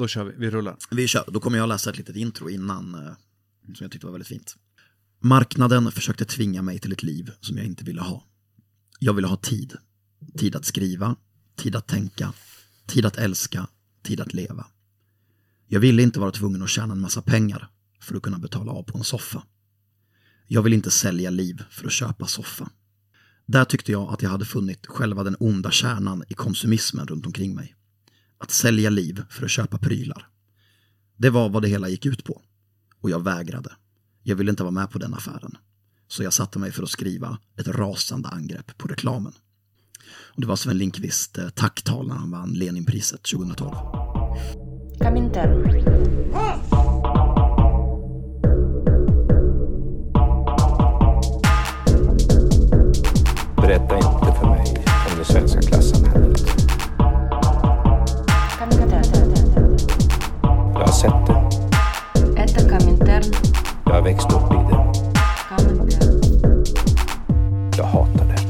då kör vi. Vi rullar. Vi kör. Då kommer jag läsa ett litet intro innan, eh, som jag tyckte var väldigt fint. Marknaden försökte tvinga mig till ett liv som jag inte ville ha. Jag ville ha tid. Tid att skriva, tid att tänka, tid att älska, tid att leva. Jag ville inte vara tvungen att tjäna en massa pengar för att kunna betala av på en soffa. Jag vill inte sälja liv för att köpa soffa. Där tyckte jag att jag hade funnit själva den onda kärnan i konsumismen runt omkring mig. Att sälja liv för att köpa prylar. Det var vad det hela gick ut på. Och jag vägrade. Jag ville inte vara med på den affären. Så jag satte mig för att skriva ett rasande angrepp på reklamen. Och det var Sven Lindqvist eh, tacktal när han vann Leninpriset 2012. Comintern. Berätta inte för mig om det svenska klassamhället. har sett det. Это Коминтерн. Jag har växt upp i det. Коминтерн. Jag hatar det.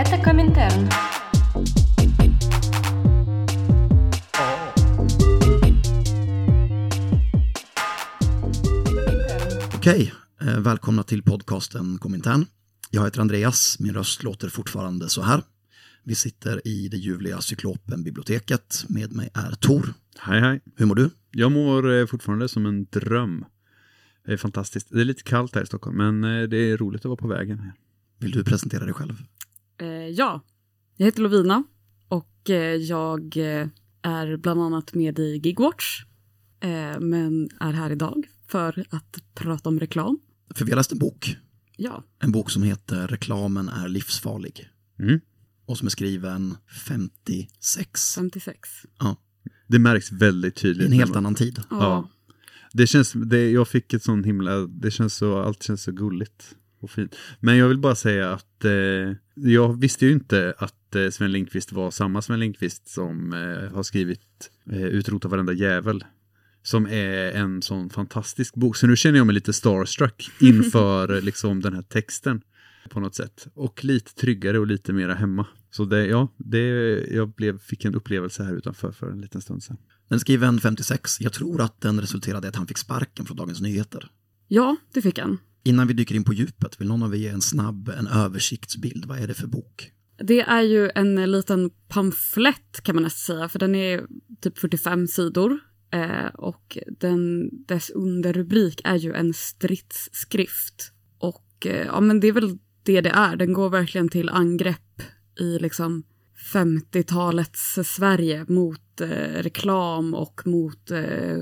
Это Коминтерн. Okej, eh, välkomna till podcasten Komintern. Jag heter Andreas, min röst låter fortfarande så här. Vi sitter i det ljuvliga Cyklopen-biblioteket. Med mig är Tor. Hej, hej. Hur mår du? Jag mår eh, fortfarande som en dröm. Det är fantastiskt. Det är lite kallt här i Stockholm, men eh, det är roligt att vara på vägen här. Vill du presentera dig själv? Eh, ja, jag heter Lovina och eh, jag är bland annat med i Gigwatch. Eh, men är här idag för att prata om reklam. För vi har läst en bok. Ja, En bok som heter Reklamen är livsfarlig. Mm. Och som är skriven 56. 56. Ja, Det märks väldigt i tydligt. en helt annan tid. Ja. Ja. Det känns, det, jag fick ett sån himla, det känns så, allt känns så gulligt och fint. Men jag vill bara säga att eh, jag visste ju inte att eh, Sven Lindqvist var samma Sven Lindqvist som eh, har skrivit eh, Utrota varenda jävel. Som är en sån fantastisk bok. Så nu känner jag mig lite starstruck inför liksom den här texten på något sätt. Och lite tryggare och lite mera hemma. Så det, ja, det, jag blev, fick en upplevelse här utanför för en liten stund sedan. Den skriven 56. Jag tror att den resulterade i att han fick sparken från Dagens Nyheter. ja, det fick han. Innan vi dyker in på djupet, vill någon av er ge en snabb en översiktsbild? Vad är det för bok? Det är ju en eh, liten pamflett kan man nästan säga, för den är typ 45 sidor. Eh, och den, dess underrubrik är ju en stridsskrift. Och eh, ja, men det är väl det det är. Den går verkligen till angrepp i liksom 50-talets Sverige mot eh, reklam och mot eh,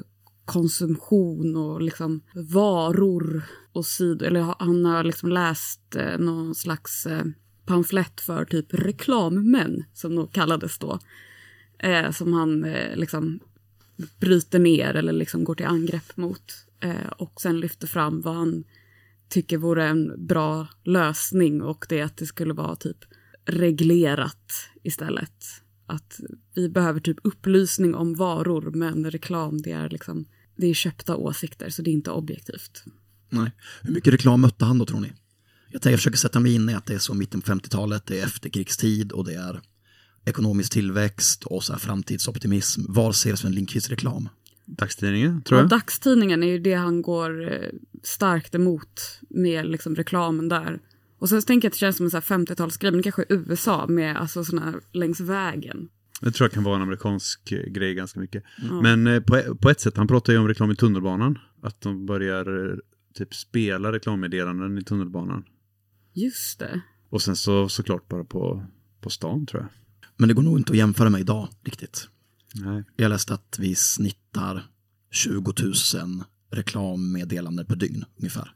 konsumtion och liksom varor och sidor. Eller han har liksom läst eh, någon slags eh, pamflett för typ reklammän, som de kallades då. Eh, som han eh, liksom bryter ner eller liksom går till angrepp mot. Eh, och sen lyfter fram vad han tycker vore en bra lösning och det är att det skulle vara typ reglerat istället. Att vi behöver typ upplysning om varor men reklam det är liksom det är köpta åsikter så det är inte objektivt. Nej. Hur mycket reklam mötte han då tror ni? Jag, tänker, jag försöker sätta mig in i att det är så mitten på 50-talet, det är efterkrigstid och det är ekonomisk tillväxt och så här framtidsoptimism. Var ser Sven Lindqvist reklam? Dagstidningen, tror Ja, jag. dagstidningen är ju det han går eh, starkt emot med liksom reklamen där. Och sen så tänker jag att det känns som en så här 50-talsgrej, men kanske i USA med alltså sådana här längs vägen. Det tror jag kan vara en amerikansk eh, grej ganska mycket. Men eh, på, på ett sätt, han pratar ju om reklam i tunnelbanan. Att de börjar eh, typ spela reklammeddelanden i tunnelbanan. Just det. Och sen så såklart bara på, på stan tror jag. Men det går nog inte att jämföra med idag riktigt. Nej. Jag läste att vi snittar 20 000 reklammeddelanden per dygn ungefär.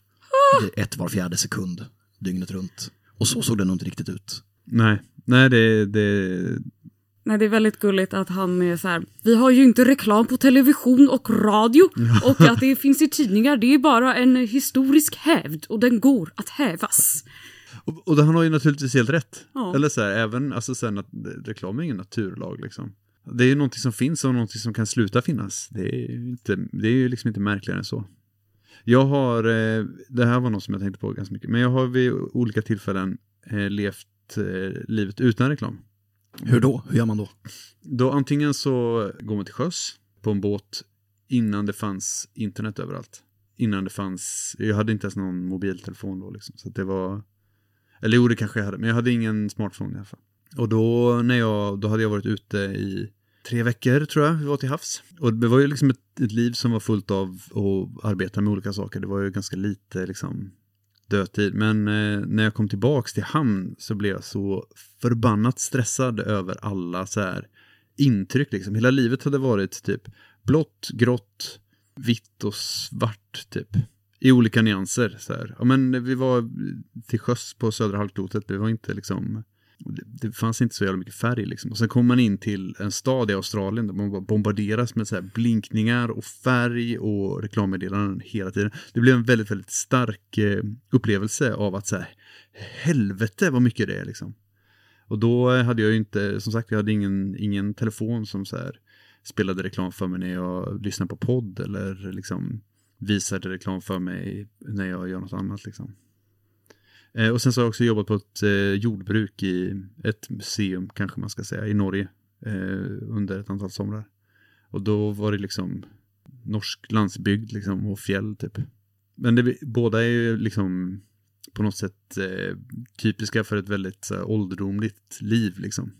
Är ett var fjärde sekund dygnet runt. Och så såg det nog inte riktigt ut. Nej, Nej det, det, Nej, det är väldigt gulligt att han är så här, vi har ju inte reklam på television och radio och att det finns i tidningar, det är bara en historisk hävd och den går att hävas. och, och det, han har ju naturligtvis helt rätt. Ja. Eller så här, även, alltså sen att reklam är ingen naturlag liksom. Det är ju någonting som finns och någonting som kan sluta finnas. Det är ju, inte, det är ju liksom inte märkligare än så. Jag har, eh, det här var något som jag tänkte på ganska mycket, men jag har vid olika tillfällen eh, levt eh, livet utan reklam. Hur då? Hur gör man då? Då antingen så går man till sjöss på en båt innan det fanns internet överallt. Innan det fanns, jag hade inte ens någon mobiltelefon då liksom. Så det var, eller jo det kanske jag hade, men jag hade ingen smartphone i alla fall. Och då när jag, då hade jag varit ute i tre veckor tror jag, vi var till havs. Och det var ju liksom ett, ett liv som var fullt av att arbeta med olika saker. Det var ju ganska lite liksom dödtid. Men eh, när jag kom tillbaks till hamn så blev jag så förbannat stressad över alla så här intryck. Liksom. Hela livet hade varit typ blått, grått, vitt och svart typ. I olika nyanser. Så här. Ja, men vi var till sjöss på södra halvklotet. Vi var inte liksom det, det fanns inte så jävla mycket färg liksom. Och sen kommer man in till en stad i Australien där man bombarderas med så här blinkningar och färg och reklammeddelanden hela tiden. Det blev en väldigt, väldigt stark eh, upplevelse av att så här, helvete vad mycket det är liksom. Och då eh, hade jag ju inte, som sagt, jag hade ingen, ingen telefon som så här spelade reklam för mig när jag lyssnade på podd eller liksom visade reklam för mig när jag gör något annat liksom. Eh, och sen så har jag också jobbat på ett eh, jordbruk i ett museum kanske man ska säga i Norge eh, under ett antal somrar. Och då var det liksom norsk landsbygd liksom och fjäll typ. Men det, båda är ju liksom på något sätt eh, typiska för ett väldigt så här, ålderdomligt liv liksom.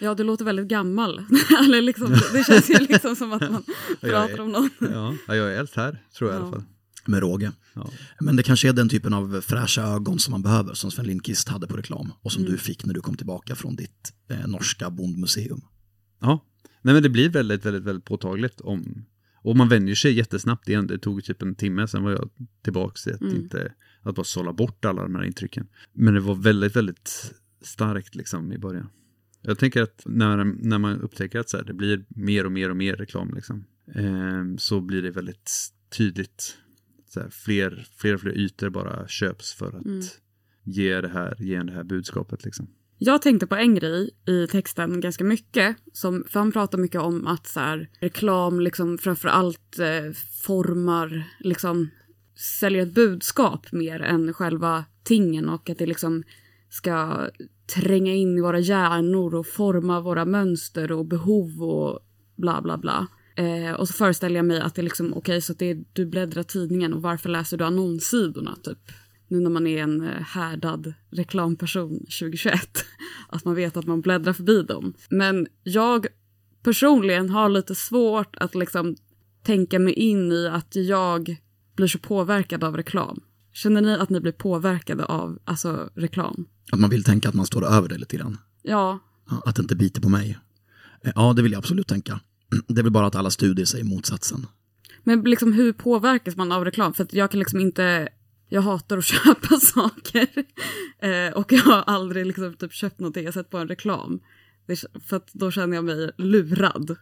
Ja, du låter väldigt gammal. Eller liksom, det känns ju liksom som att man pratar om någon. Ja, ja, jag är äldst här tror jag i Ja. alla fall. Med råge. Ja. Men det kanske är den typen av fräscha ögon som man behöver, som Sven Lindqvist hade på reklam. Och som du fick när du kom tillbaka från ditt eh, norska bondmuseum. Ja, nej men det blir väldigt, väldigt, väldigt påtagligt om och man vänjer sig jättesnabbt igen. Det tog typ en timme, sen var jag tillbaka i att inte, att bara sålla bort alla de här intrycken. Men det var väldigt, väldigt starkt liksom i början. Jag tänker att när, när man upptäcker att så här, det blir mer och mer och mer reklam liksom, eh, så blir det väldigt tydligt. Här, fler, fler och fler ytor bara köps för att ge, det här, ge det här budskapet liksom. Jag tänkte på en grej i texten ganska mycket. Som, för han pratar mycket om att så här, reklam liksom framför allt eh, formar, liksom säljer ett budskap mer än själva tingen och att det liksom ska tränga in i våra hjärnor och forma våra mönster och behov och bla bla bla. Eh, och så föreställer jag mig att det är liksom, okej så att det är, du bläddrar tidningen och varför läser du annonssidorna typ? Nu när man är en eh, härdad reklamperson 2021. Att man vet att man bläddrar förbi dem. Men jag personligen har lite svårt att liksom tänka mig in i att jag blir så påverkad av reklam. Känner ni att ni blir påverkade av alltså, reklam? Att man vill tänka att man står över det lite grann. Ja, Ja, Att det inte biter på mig. Eh, Ja, det vill jag absolut tänka. Det är väl bara att alla studier säger motsatsen. men liksom hur påverkas man av reklam? För att jag kan liksom inte, jag hatar att köpa saker. Eh, och jag har aldrig liksom typ köpt någonting jag sett på en reklam. För att då känner jag mig lurad.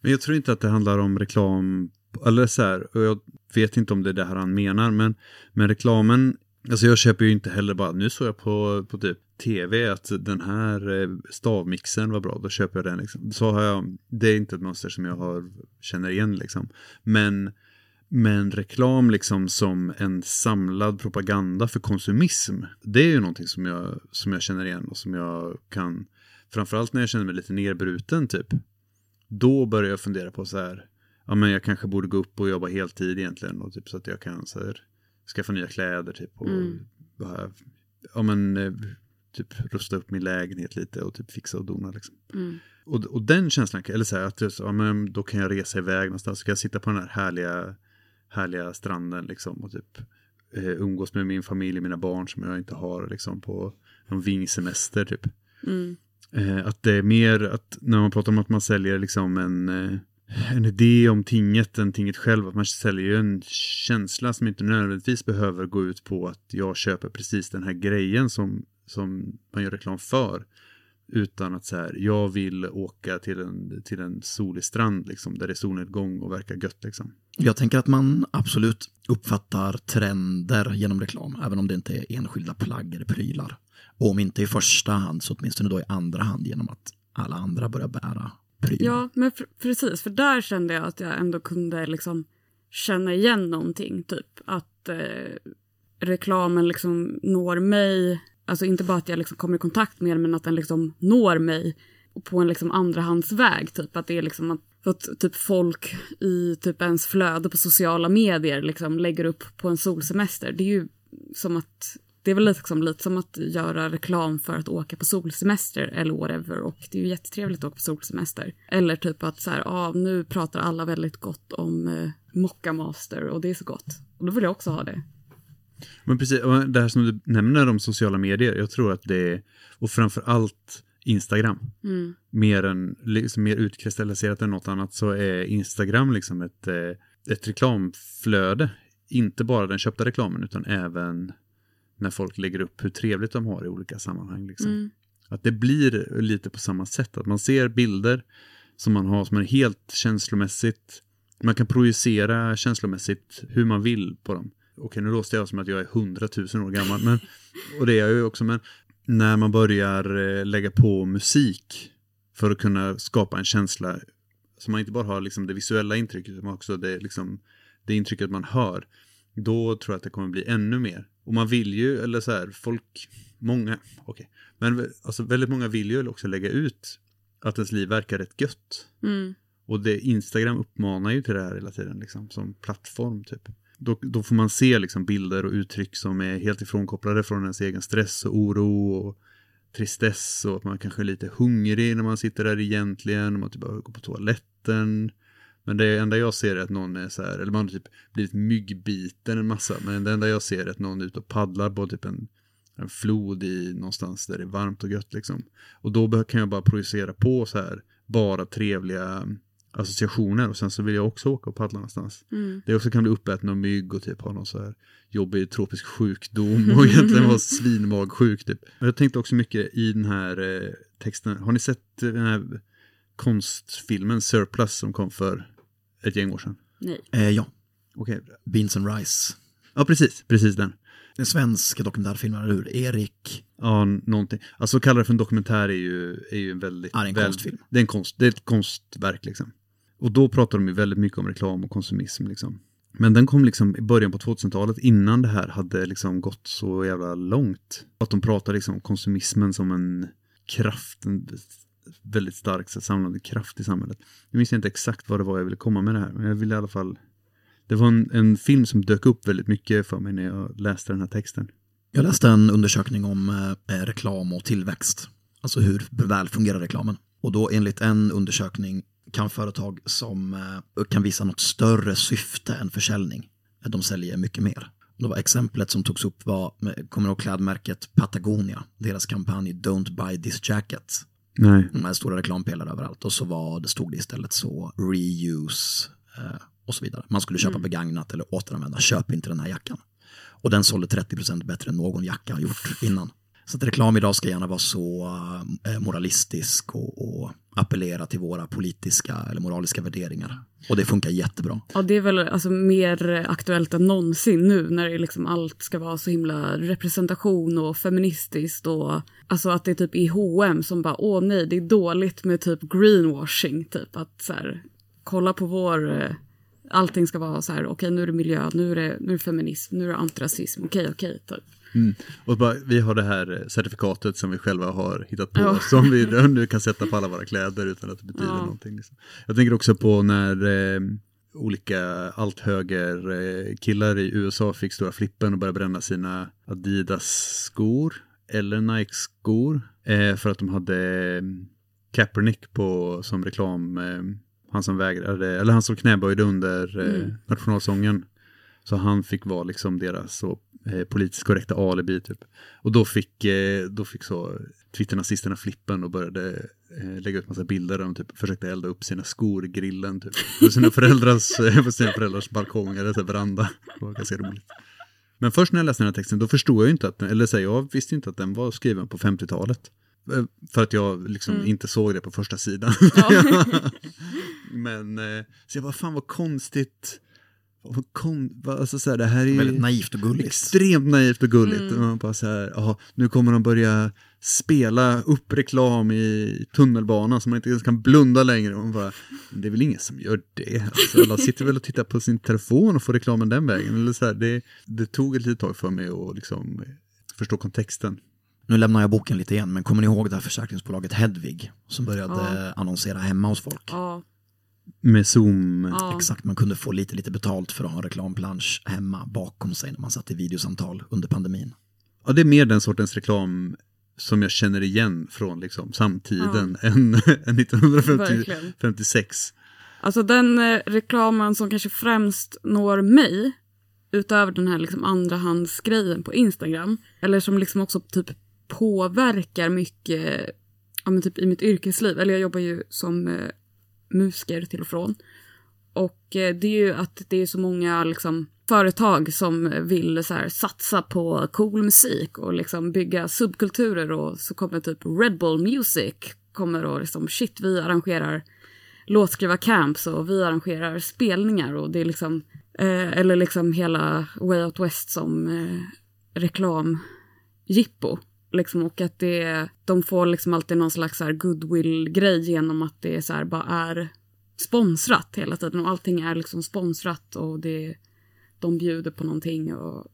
Men jag tror inte att det handlar om reklam, eller så här, och jag vet inte om det är det här han menar, men, men reklamen, alltså jag köper ju inte heller bara, nu såg jag på, på typ tv att den här eh, stavmixen var bra, då köper jag den liksom. Så har jag, det är inte ett mönster som jag har, känner igen liksom. Men, men reklam liksom som en samlad propaganda för konsumism, det är ju någonting som jag, som jag känner igen och som jag kan, framförallt när jag känner mig lite nerbruten typ, då börjar jag fundera på så här, ja men jag kanske borde gå upp och jobba heltid egentligen och typ så att jag kan så här, skaffa nya kläder typ och bara, ja men eh, typ rusta upp min lägenhet lite och typ fixa och dona liksom. Och, och den känslan, eller så här att ja, men då kan jag resa iväg någonstans, så kan jag sitta på den här härliga, härliga stranden liksom och typ eh, umgås med min familj, mina barn som jag inte har liksom på någon vingsemester typ. Eh, att det är mer att när man pratar om att man säljer liksom en, eh, en idé om tinget än tinget själv, att man säljer ju en känsla som inte nödvändigtvis behöver gå ut på att jag köper precis den här grejen som, som man gör reklam för. Utan att så här, jag vill åka till en, till en solig strand liksom, där det är solnedgång och verkar gött liksom. Jag tänker att man absolut uppfattar trender genom reklam, även om det inte är enskilda plagg eller prylar. Och om inte i första hand, så åtminstone då i andra hand genom att alla andra börjar bära prylar. Ja, men pr- precis. För där kände jag att jag ändå kunde liksom känna igen någonting. Typ att eh, reklamen liksom når mig alltså inte bara att jag liksom kommer i kontakt med den men att den liksom når mig på en liksom andrahandsväg. Typ att det är liksom att, att typ folk i typ ens flöde på sociala medier liksom lägger upp på en solsemester. Det är ju som att det är väl liksom lite som att göra reklam för att åka på solsemester eller whatever och det är ju jättetrevligt att åka på solsemester. Eller typ att så här, ah, nu pratar alla väldigt gott om eh, Mocca Master och det är så gott. Och då vill jag också ha det. Men precis, det här som du nämner om sociala medier, jag tror att det är, och framför allt Instagram, Mm. mer, än, liksom mer utkristalliserat än något annat, så är Instagram liksom ett, eh, ett reklamflöde. Inte bara den köpta reklamen, utan även när folk lägger upp hur trevligt de har i olika sammanhang. Liksom. Mm. Att det blir lite på samma sätt, att man ser bilder som man har som är helt känslomässigt, man kan projicera känslomässigt hur man vill på dem. Okej, nu låter jag som att jag är hundratusen år gammal, men, och det är jag ju också, men när man börjar eh, lägga på musik för att kunna skapa en känsla så man inte bara har liksom det visuella intrycket utan också det, liksom, det intrycket man hör. Då tror jag att det kommer bli ännu mer. Och man vill ju, eller så här, folk, många, okej, men alltså väldigt många vill ju också lägga ut att ens liv verkar rätt gött. Mm. Och det, Instagram uppmanar ju till det här hela tiden, liksom, som plattform typ. Då, då får man se liksom, bilder och uttryck som är helt ifrånkopplade från ens egen stress och oro och tristess och att man kanske är lite hungrig när man sitter där egentligen och man typ behöver gå på toaletten. Men det enda jag ser är att någon är så här, eller man har typ blivit myggbiten en massa, men det enda jag ser är att någon är ute och paddlar på typ en, en flod i någonstans där det är varmt och gött liksom. Och då kan jag bara projicera på så här, bara trevliga associationer och sen så vill jag också åka och paddla någonstans. Mm. Det också kan bli uppäten av mygg och typ ha någon så här jobbig tropisk sjukdom och egentligen vara svinmagsjuk typ. Och Jag tänkte också mycket i den här eh, texten, har ni sett den här konstfilmen Surplus som kom för ett gäng år sedan? Nej. Eh, ja, Okej. Beans and Rice. Ja, precis, precis den. En svensk dokumentärfilm, eller hur? Erik. Ja, någonting. Alltså kalla det för en dokumentär är ju, är ju en väldigt... Ja, det är en konstfilm. Det är, en konst, det är ett konstverk liksom. Och då pratar de ju väldigt mycket om reklam och konsumism liksom. Men den kom liksom i början på 2000-talet innan det här hade liksom gått så jävla långt. Att de pratar liksom om konsumismen som en kraft, en väldigt stark så, samlande kraft i samhället. Jag minns inte exakt vad det var jag ville komma med det här, men jag ville i alla fall... Det var en, en film som dök upp väldigt mycket för mig när jag läste den här texten. Jag läste en undersökning om eh, reklam och tillväxt. Alltså hur väl fungerar reklamen? Och då enligt en undersökning kan företag som eh, kan visa något större syfte än försäljning, eh, de säljer mycket mer. Det var exemplet som togs upp var, med- kommer du ihåg klädmärket Patagonia, deras kampanj Don't buy this jacket. Nej. Här stora reklampelare överallt och så var, det stod det istället så reuse eh, och så vidare. Man skulle köpa begagnat eller återanvända, köp inte den här jackan. Och den sålde 30% bättre än någon jacka har gjort innan. Så att reklam idag ska gärna vara så eh, moralistisk och, och appellera till våra politiska eller moraliska värderingar. Och det funkar jättebra. Ja, det är väl alltså mer aktuellt än någonsin nu när det liksom allt ska vara så himla representation och feministiskt och alltså att det är typ i H&M som bara åh nej det är dåligt med typ greenwashing typ att så här kolla på vår eh, allting ska vara så här okej nu är det miljö nu är det, nu är det feminism nu är det antirasism okej okej typ. Och bara, vi har det här certifikatet som vi själva har hittat på, Ja. som vi nu kan sätta på alla våra kläder utan att det betyder Ja. någonting. Liksom. Jag tänker också på när eh, olika allt höger eh, killar i USA fick stora flippen och började bränna sina Adidas-skor eller Nike-skor eh, för att de hade eh, Kaepernick på som reklam, eh, han som vägrade, eller han som knäböjde under eh, Mm. nationalsången. Så han fick vara liksom deras så, eh, politiskt korrekta alibi typ. Och då fick, eh, då fick så Twitter-nazisterna flippen och började eh, lägga ut massa bilder där de typ försökte elda upp sina skor i grillen typ. På sina föräldrars, på sina föräldrars balkong eller så veranda. Det var ganska roligt. Men först när jag läste den här texten då förstod jag ju inte att, den- eller så här, jag visste inte att den var skriven på 50-talet. Eh, För att jag liksom inte såg det på första sidan. Men, eh, så jag bara, fan vad konstigt. Vad vad, alltså så här, det här är Väldigt naivt och gulligt. extremt naivt och gulligt. Och man bara så här, jaha, nu kommer de börja spela upp reklam i tunnelbanan så man inte ens kan blunda längre. Och man bara, det är väl ingen som gör det. Alltså, alla sitter väl och tittar på sin telefon och får reklamen den vägen. Eller så här, det, det tog ett litet tag för mig att liksom förstå kontexten. Nu lämnar jag boken lite igen, men kommer ni ihåg det här försäkringsbolaget Hedvig som började Ja. annonsera hemma hos folk? Ja, Med Zoom. ja. Exakt, man kunde få lite, lite betalt för att ha en reklamplansch hemma bakom sig när man satt i videosamtal under pandemin. Ja, det är mer den sortens reklam som jag känner igen från liksom, samtiden än, än Verkligen. 1956. Alltså den eh, reklamen som kanske främst når mig, utöver den här liksom andrahandsgrejen på Instagram, eller som liksom också typ påverkar mycket ja, men typ i mitt yrkesliv, eller jag jobbar ju som eh, musiker till och från. Och eh, det är ju att det är så många liksom, företag som vill så här, satsa på cool musik och liksom bygga subkulturer och så kommer typ Red Bull Music kommer och liksom shit vi arrangerar låtskrivarcamps och vi arrangerar spelningar och det är liksom eh, eller liksom hela Way Out West som eh, reklamjippo. Liksom, och att det, de får liksom alltid någon slags goodwill-grej genom att det så här bara är sponsrat hela tiden och allting är liksom sponsrat och det, de bjuder på någonting och,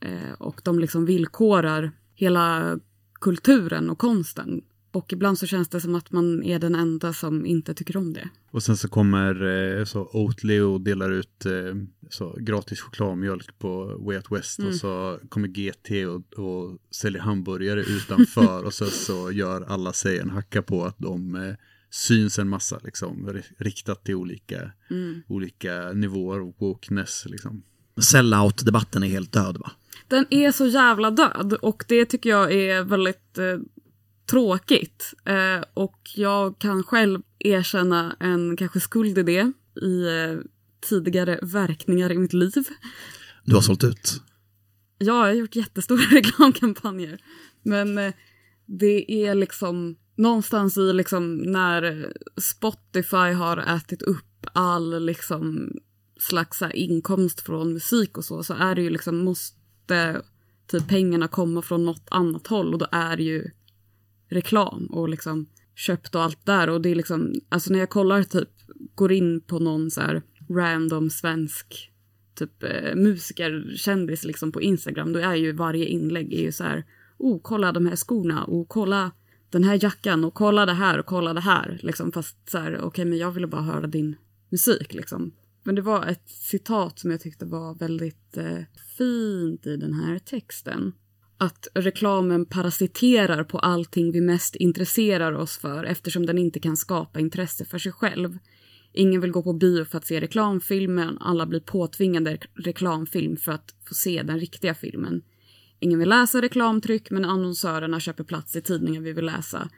eh, och de liksom villkorar hela kulturen och konsten. Och ibland så känns det som att man är den enda som inte tycker om det. Och sen så kommer eh, så Oatly och delar ut eh, så gratis chokladmjölk på Way Out West och så kommer GT och, och säljer hamburgare utanför och så, så gör alla sig en hacka på att de eh, syns en massa liksom ri- riktat till olika, olika nivåer och wokeness liksom. Sellout-debatten är helt död va? Den är så jävla död och det tycker jag är väldigt eh, tråkigt. Eh, och jag kan själv erkänna en kanske skuld i det i eh, tidigare verkningar i mitt liv. Du har sålt ut. Ja, jag har gjort jättestora reklamkampanjer. Men eh, det är liksom någonstans i liksom när Spotify har ätit upp all liksom slags inkomst från musik och så, så är det ju liksom måste typ pengarna komma från något annat håll och då är det ju reklam och liksom köpt och allt där. Och det är liksom, alltså när jag kollar typ, går in på någon så här random svensk typ eh, musiker, kändis liksom på Instagram, då är ju varje inlägg är ju så här, oh kolla de här skorna och kolla den här jackan och kolla det här och kolla det här. Liksom fast så här, okej men jag ville bara höra din musik liksom. Men det var ett citat som jag tyckte var väldigt eh, fint i den här texten att reklamen parasiterar på allting vi mest intresserar oss för eftersom den inte kan skapa intresse för sig själv. Ingen vill gå på bio för att se reklamfilmen, alla blir påtvingade reklamfilm för att få se den riktiga filmen. Ingen vill läsa reklamtryck men annonsörerna köper plats i tidningen vi vill läsa.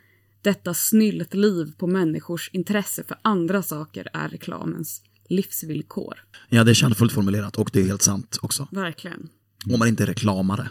Detta snyllt liv på människors intresse för andra saker är reklamens livsvillkor. Ja, det är kärnfullt formulerat och det är helt sant också. Verkligen. Om man inte är reklamare.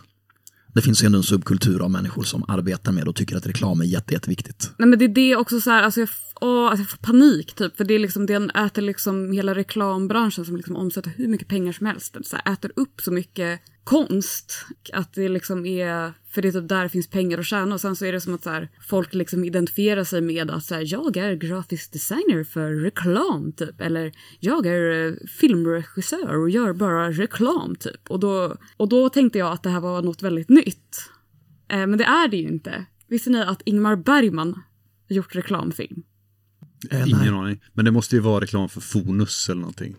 Det finns ju ändå en subkultur av människor som arbetar med och tycker att reklam är jätte, jätteviktigt. Nej men det är det också så här, alltså jag, åh, alltså jag får panik typ. För det är liksom, den äter liksom hela reklambranschen som liksom omsätter hur mycket pengar som helst. Den så här, äter upp så mycket konst. Att det liksom är, för det är typ där det finns pengar att tjäna. Och sen så är det som att så här, folk liksom identifierar sig med att så här, jag är grafisk designer för reklam typ. Eller jag är eh, filmregissör och gör bara reklam typ. Och då, och då tänkte jag att det här var något väldigt nytt. Eh, men det är det ju inte. Visste ni att Ingmar Bergman gjort reklamfilm? Eh, Ingen aning. Men det måste ju vara reklam för Fonus eller någonting.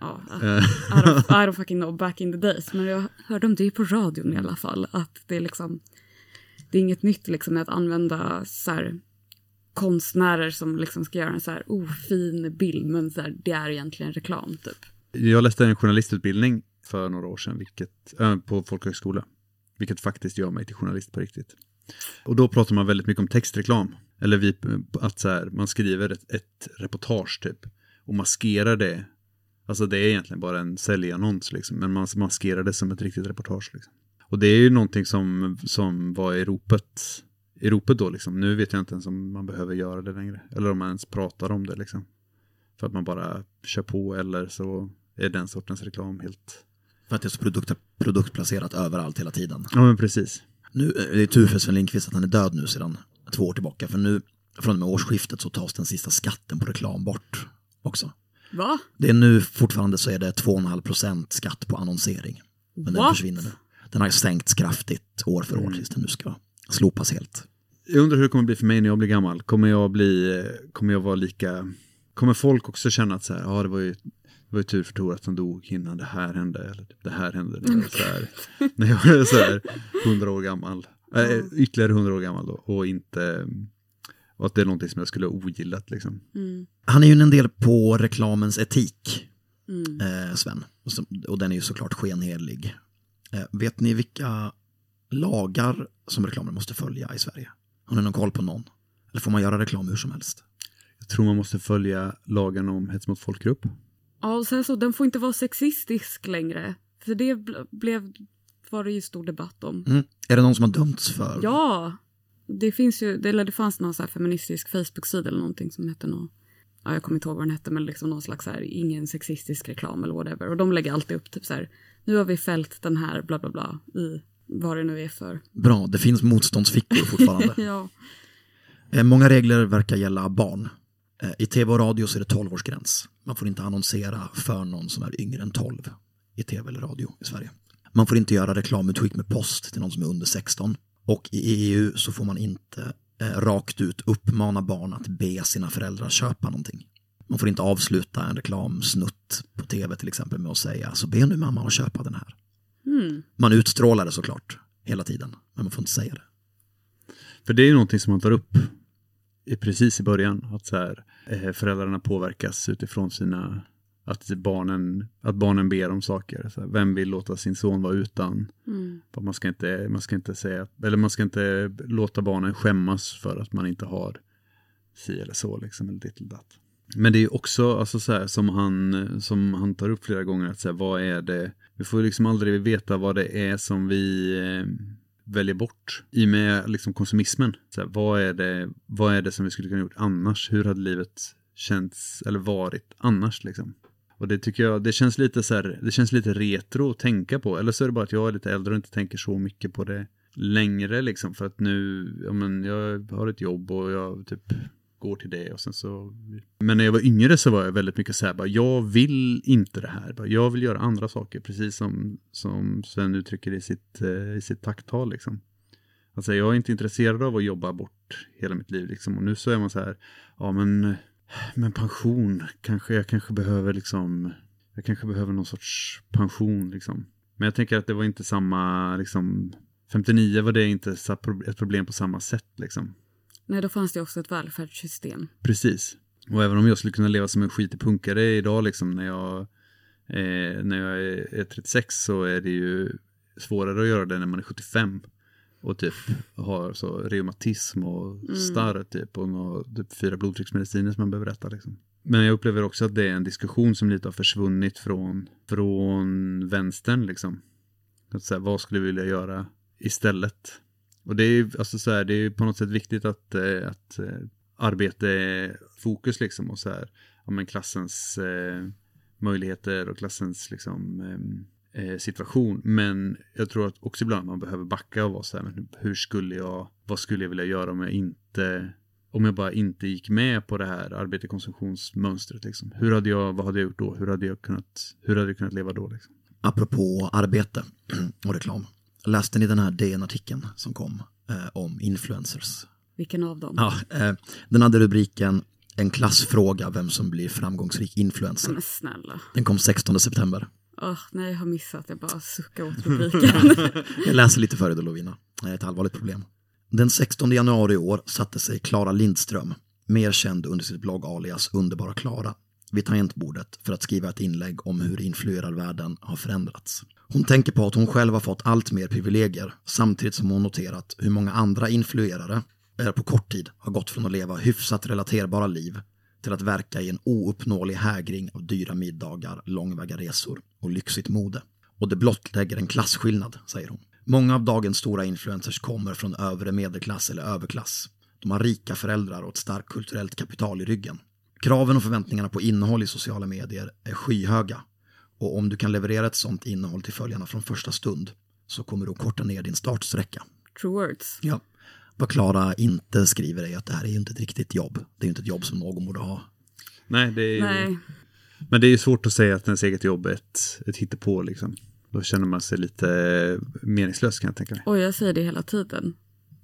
Ja, Eh, I don't, I don't fucking know back in the days. Men jag hörde om det på radion i alla fall. Att det är liksom, det är inget nytt liksom med att använda så här, konstnärer som liksom ska göra en så här ofin bild. Men så här, det är egentligen reklam typ. Jag läste en journalistutbildning för några år sedan vilket, äh, på folkhögskola. Vilket faktiskt gör mig till journalist på riktigt. Och då pratar man väldigt mycket om textreklam. Eller vi, att så här, man skriver ett, ett reportage typ. Och maskerar det. Alltså det är egentligen bara en säljannons liksom. Men man maskerar det som ett riktigt reportage liksom. Och det är ju någonting som, som var i ropet, i ropet då liksom. Nu vet jag inte ens om man behöver göra det längre. Eller om man ens pratar om det liksom. För att man bara kör på eller så är den sortens reklam helt... För att det är så produkt, produktplacerat överallt hela tiden. Ja men precis. Nu, eh, det är tur för Sven Lindqvist att han är död nu sedan två år tillbaka. För nu, från och med årsskiftet så tas den sista skatten på reklam bort också. Va? Det är nu fortfarande så är det 2,5% skatt på annonsering. Men den What? försvinner nu. Den har sänkts kraftigt år för år tills den nu ska slopas helt. Jag undrar hur det kommer bli för mig när jag blir gammal. Kommer jag bli, kommer jag vara lika, kommer folk också känna att så här, ja det var ju, det var ju tur för Tor att han dog innan det här hände, eller typ, det här hände. Det var så här, när jag är så här 100 år gammal, äh, ytterligare 100 år gammal då, och inte, och att det är någonting som jag skulle ha ogillat liksom. Han är ju en del på reklamens etik, eh, Sven. Och, så, och den är ju såklart skenhelig. Eh, vet ni vilka lagar som reklamen måste följa i Sverige? Har ni någon koll på någon? Eller får man göra reklam hur som helst? Jag tror man måste följa lagen om hets mot folkgrupp. Ja, och sen så, den får inte vara sexistisk längre. För det ble- blev, var det ju stor debatt om. Mm. Är det någon som har dömts för? Ja, det finns ju, det, eller det fanns någon så feministisk Facebook-sida eller någonting som hette något. Ja, jag kommer inte ihåg vad den hette, men liksom någon slags så här, ingen sexistisk reklam eller whatever. Och de lägger alltid upp typ så här, nu har vi fällt den här bla bla bla i vad det nu är för. Bra, det finns motståndsfickor fortfarande. Ja, Eh, Många regler verkar gälla barn. Eh, I tv och radio så är det 12-årsgräns. Man får inte annonsera för någon som är yngre än 12 i tv eller radio i Sverige. Man får inte göra reklamutskick med post till någon som är under 16. Och i EU så får man inte eh, rakt ut uppmana barn att be sina föräldrar köpa någonting. Man får inte avsluta en reklamsnutt på tv till exempel med att säga så be nu mamma att köpa den här. Man utstrålar det såklart hela tiden, men man får inte säga det. För det är ju någonting som man tar upp i, precis i början. Att så här, eh, föräldrarna påverkas utifrån sina, att barnen, att barnen ber om saker. Så här, vem vill låta sin son vara utan? För Man, ska inte, man ska inte säga, eller man ska inte låta barnen skämmas för att man inte har si eller så liksom, eller ditt eller datt. Men det är också, alltså så här, som han, som han tar upp flera gånger, att säga, vad är det, vi får liksom aldrig veta vad det är som vi eh, väljer bort i och med liksom konsumismen. Så här, vad, är det, vad är det som vi skulle kunna gjort annars? Hur hade livet känts eller varit annars liksom? Och det tycker jag, det känns lite så här, det känns lite retro att tänka på. Eller så är det bara att jag är lite äldre och inte tänker så mycket på det längre liksom. För att nu, ja men jag har ett jobb och jag typ går till det och sen så. Men när jag var yngre så var jag väldigt mycket så här, bara, jag vill inte det här. Bara, jag vill göra andra saker, precis som, som Sven uttrycker i sitt, eh, i sitt tacktal liksom. Alltså jag är inte intresserad av att jobba bort hela mitt liv liksom. Och nu så är man så här, ja men, men pension, kanske jag kanske behöver liksom, jag kanske behöver någon sorts pension liksom. Men jag tänker att det var inte samma, liksom, 59 var det inte ett problem på samma sätt liksom. nej då fanns det också ett välfärdssystem. Precis. Och även om jag skulle kunna leva som en skitig punkare idag liksom när jag, eh, när jag är 36 så är det ju svårare att göra det när man är 75. Och typ har så reumatism och starr typ och nå, typ fyra blodtrycksmediciner som man behöver äta liksom. Men jag upplever också att det är en diskussion som lite har försvunnit från, från vänstern liksom. Att säga, vad skulle vi vilja göra istället? Och det är ju alltså så här, det är ju på något sätt viktigt att, eh, att eh, arbete är fokus liksom och så här, ja men klassens eh, möjligheter och klassens liksom eh, situation. Men jag tror att också ibland man behöver backa och vara så här, men hur skulle jag, vad skulle jag vilja göra om jag inte, om jag bara inte gick med på det här arbete-konsumtionsmönstret liksom. Hur hade jag, vad hade jag gjort då? Hur hade jag kunnat, hur hade jag kunnat leva då liksom? Apropå arbete och reklam. Läste ni den här DN-artikeln som kom eh, om influencers? Vilken av dem? Ja, eh, den hade rubriken En klassfråga vem som blir framgångsrik influencer. Men snälla. Den kom 16 september. Åh, nej, jag har missat. Jag bara suckar åt rubriken. Jag läser lite före då Lovina. Det är ett allvarligt problem. Den 16 januari i år satte sig Klara Lindström, mer känd under sitt blogg alias Underbara Klara, vid tangentbordet för att skriva ett inlägg om hur influerarvärlden har förändrats. Hon tänker på att hon själv har fått allt mer privilegier samtidigt som hon noterat hur många andra influerare eh, på kort tid har gått från att leva hyfsat relaterbara liv till att verka i en ouppnåelig hägring av dyra middagar, långväga resor och lyxigt mode. Och det blottlägger en klasskillnad, säger hon. Många av dagens stora influencers kommer från övre medelklass eller överklass. De har rika föräldrar och ett starkt kulturellt kapital i ryggen. Kraven och förväntningarna på innehåll i sociala medier är skyhöga. Och om du kan leverera ett sånt innehåll till följarna från första stund så kommer du att korta ner din startsträcka. True words. Ja. Vad Klara inte skriver är att det här är ju inte ett riktigt jobb. Det är ju inte ett jobb som någon borde ha. Nej, det är ju, Nej, Men det är ju svårt att säga att ens eget jobb är ett, ett hittepå liksom. Då känner man sig lite meningslös kan jag tänka mig. och jag säger det hela tiden.